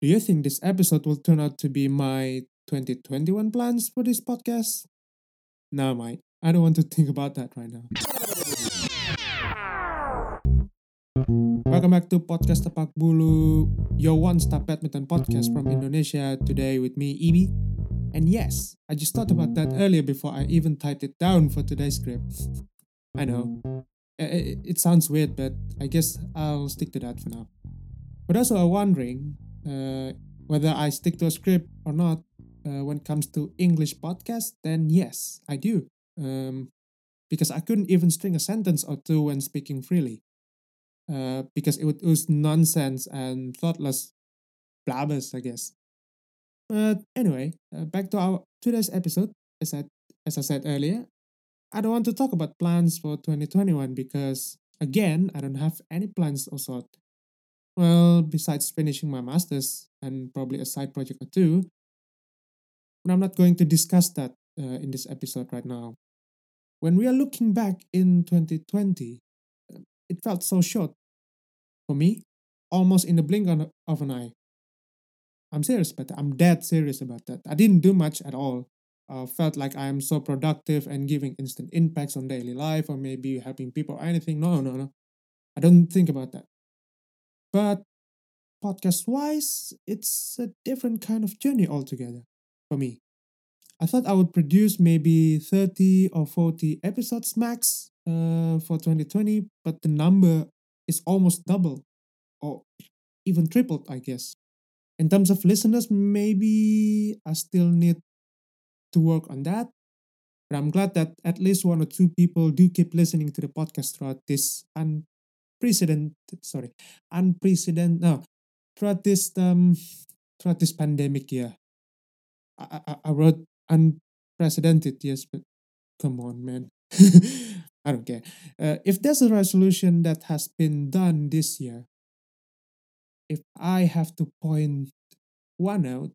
Do you think this episode will turn out to be my 2021 plans for this podcast? No, mate. I don't want to think about that right now. Welcome back to Podcast Tepak Bulu, your one-stop badminton podcast from Indonesia. Today with me, Ibi. And yes, I just thought about that earlier before I even typed it down for today's script. I know, it, it sounds weird, but I guess I'll stick to that for now. But also, I'm wondering uh, whether I stick to a script or not uh, when it comes to English podcast, then yes, I do. Um, because I couldn't even string a sentence or two when speaking freely. Uh, because it would use nonsense and thoughtless blabbers, I guess. But anyway, uh, back to our today's episode. As I, as I said earlier, I don't want to talk about plans for 2021 because, again, I don't have any plans or sort. Well, besides finishing my master's and probably a side project or two, but I'm not going to discuss that uh, in this episode right now. When we are looking back in 2020, it felt so short. For me, almost in the blink of an eye. I'm serious but. I'm dead serious about that. I didn't do much at all. I felt like I am so productive and giving instant impacts on daily life or maybe helping people or anything. No, no, no. I don't think about that. But podcast wise, it's a different kind of journey altogether for me. I thought I would produce maybe 30 or 40 episodes max uh, for 2020, but the number is almost double or even tripled, I guess. In terms of listeners, maybe I still need to work on that. But I'm glad that at least one or two people do keep listening to the podcast throughout this unprecedented, sorry, unprecedented, no, throughout this um throughout this pandemic year. I, I, I wrote unprecedented, yes, but come on, man. I don't care. Uh, if there's a resolution that has been done this year, if I have to point one out,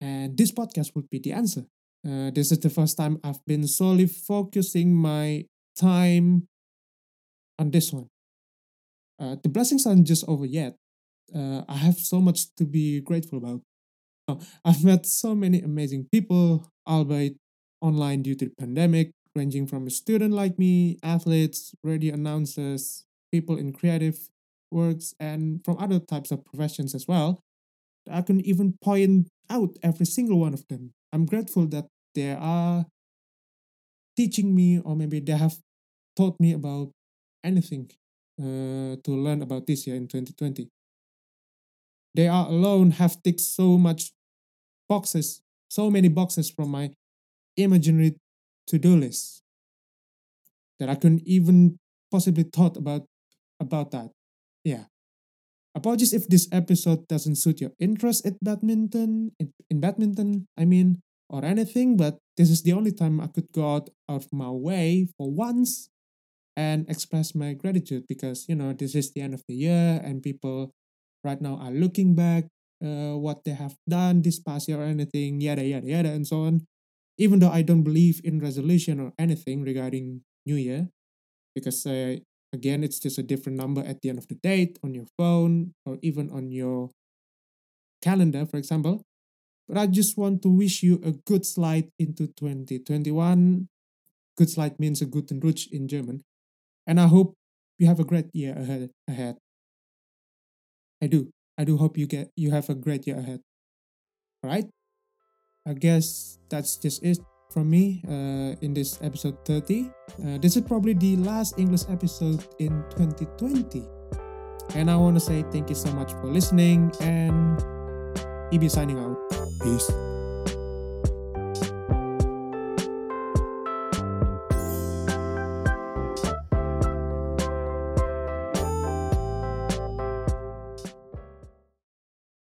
and this podcast would be the answer. Uh, this is the first time I've been solely focusing my time on this one. Uh, the blessings aren't just over yet uh, I have so much to be grateful about. I've met so many amazing people, albeit online due to the pandemic, ranging from a student like me, athletes, radio announcers, people in creative works, and from other types of professions as well. I can even point out every single one of them. I'm grateful that they are teaching me, or maybe they have taught me about anything uh, to learn about this year in 2020. They are alone have ticked so much boxes, so many boxes from my imaginary to-do list that I couldn't even possibly thought about about that. Yeah. Apologies if this episode doesn't suit your interest in badminton, in, in badminton, I mean, or anything, but this is the only time I could go out of my way for once and express my gratitude because, you know, this is the end of the year and people right now are looking back uh, what they have done this past year or anything, yada yada yada, and so on. Even though I don't believe in resolution or anything regarding New Year, because uh, again, it's just a different number at the end of the date on your phone or even on your calendar, for example. But I just want to wish you a good slide into 2021. Good slide means a guten Rutsch in German. And I hope you have a great year ahead. ahead. I do. I do hope you get you have a great year ahead. All right. I guess that's just it from me uh, in this episode 30. Uh, this is probably the last English episode in 2020. And I want to say thank you so much for listening and EB signing out. Peace.